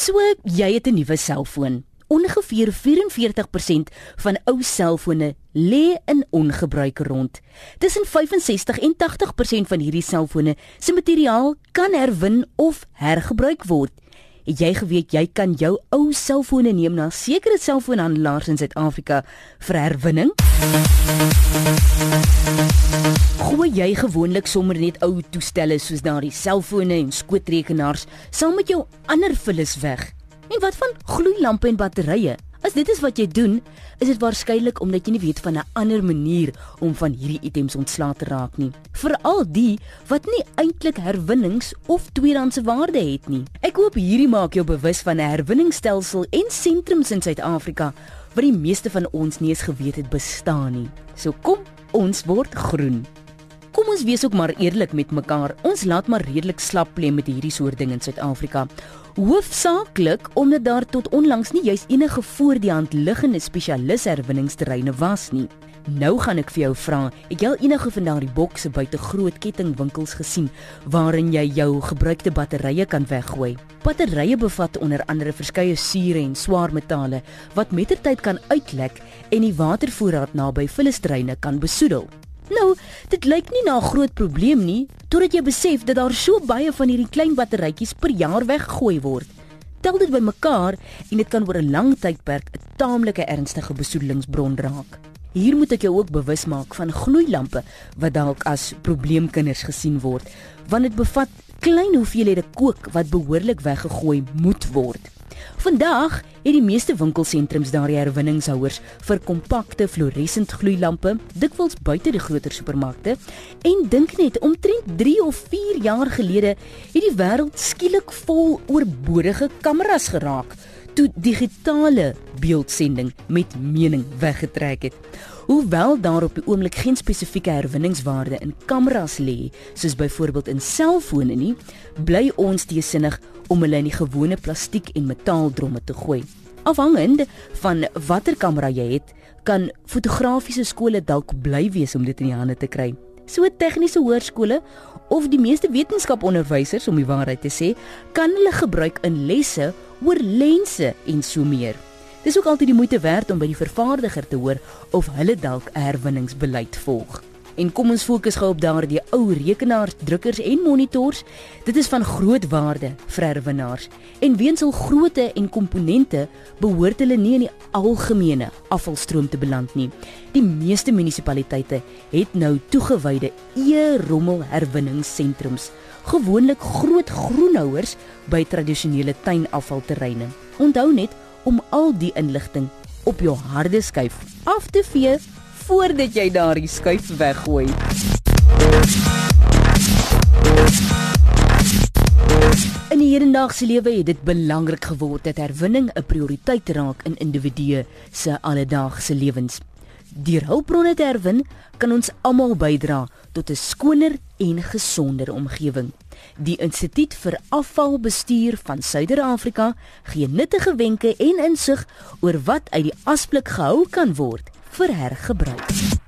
So jy het 'n nuwe selfoon. Ongeveer 44% van ou selfone lê in ongebruik rond. Tussen 65 en 80% van hierdie selfone se materiaal kan herwin of hergebruik word. Het jy geweet jy kan jou ou selfone neem na sekere selfoonhandelaars in Suid-Afrika vir herwinning? Gooi jy gewoonlik sommer net ou toestelle soos daardie selfone en skootrekenaars saam met jou ander vullis weg? En wat van gloeilampe en batterye? As dit is wat jy doen, is dit waarskynlik omdat jy nie weet van 'n ander manier om van hierdie items ontslae te raak nie. Veral die wat nie eintlik herwinnings of tweedehandse waarde het nie. Ek hoop hierdie maak jou bewus van 'n herwinningsstelsel en sentrums in Suid-Afrika wat die meeste van ons nie eens geweet het bestaan nie. So kom, ons word groen. Kom ons wees ook maar eerlik met mekaar. Ons laat maar redelik slap play met hierdie soort ding in Suid-Afrika. Hoofsaaklik omdat daar tot onlangs nie juis enige voor die hand liggende spesialis herwinningsterreine was nie. Nou gaan ek vir jou vra, het jy al enige van daardie bokse buite groot kettingwinkels gesien waarin jy jou gebruikte batterye kan weggooi? Batterye bevat onder andere verskeie sure en swaar metale wat mettertyd kan uitlek en die watervoorraad naby vullestreine kan besoedel. Nou, dit lyk nie na 'n groot probleem nie, totdat jy besef dat daar so baie van hierdie klein batterytjies per jaar weggegooi word. Tel dit bymekaar en dit kan oor 'n lang tydperk 'n taamlike ernstige besoedelingsbron raak. Hier moet ek jou ook bewus maak van gloeilampe wat dalk as probleemkinders gesien word, want dit bevat klein hoeveelhede kook wat behoorlik weggegooi moet word. Vandag het die meeste winkelsentrums daardie herwinningshouers vir kompakte fluoresent gloeilampe, dikwels buite die groter supermarkte. En dink net, omtrent 3 of 4 jaar gelede het die wêreld skielik vol oorbodige kameras geraak toe digitale beeldsending met mening weggetrek het. Hoewel daar op die oomblik geen spesifieke herwinningswaarde in kameras lê, soos byvoorbeeld in selfone nie, bly ons teesinnig om hulle in die gewone plastiek en metaaldromme te gooi. Afhangende van watter kamera jy het, kan fotografiese skole dalk bly wees om dit in die hande te kry. So tegniese hoërskole of die meeste wetenskaponderwysers om die waarheid te sê, kan hulle gebruik in lesse oor lense en so meer. Dis ook altyd die moeite werd om by die vervaardiger te hoor of hulle dalk 'n herwinningsbeleid volg. En kom ons fokus gou op daardie ou rekenaars, drukkers en monitors. Dit is van groot waarde vir herwinnaars. En weens hul grootte en komponente behoort hulle nie in die algemene afvalstroom te beland nie. Die meeste munisipaliteite het nou toegewyde e-rommel herwinningssentrums, gewoonlik groot groenhouers by tradisionele tuinafvalterreine. Onthou net om al die inligting op jou harde skyf af te vee voordat jy daardie skyf weggooi. In die hedendaagse lewe het dit belangrik geword dat herwinning 'n prioriteit raak in individue se alledaagse lewens. Deur hulpbronne te herwin, kan ons almal bydra tot 'n skoner en gesonder omgewing. Die Instituut vir Afvalbestuur van Suider-Afrika gee nuttige wenke en insig oor wat uit die asblik gehou kan word vir hergebruik.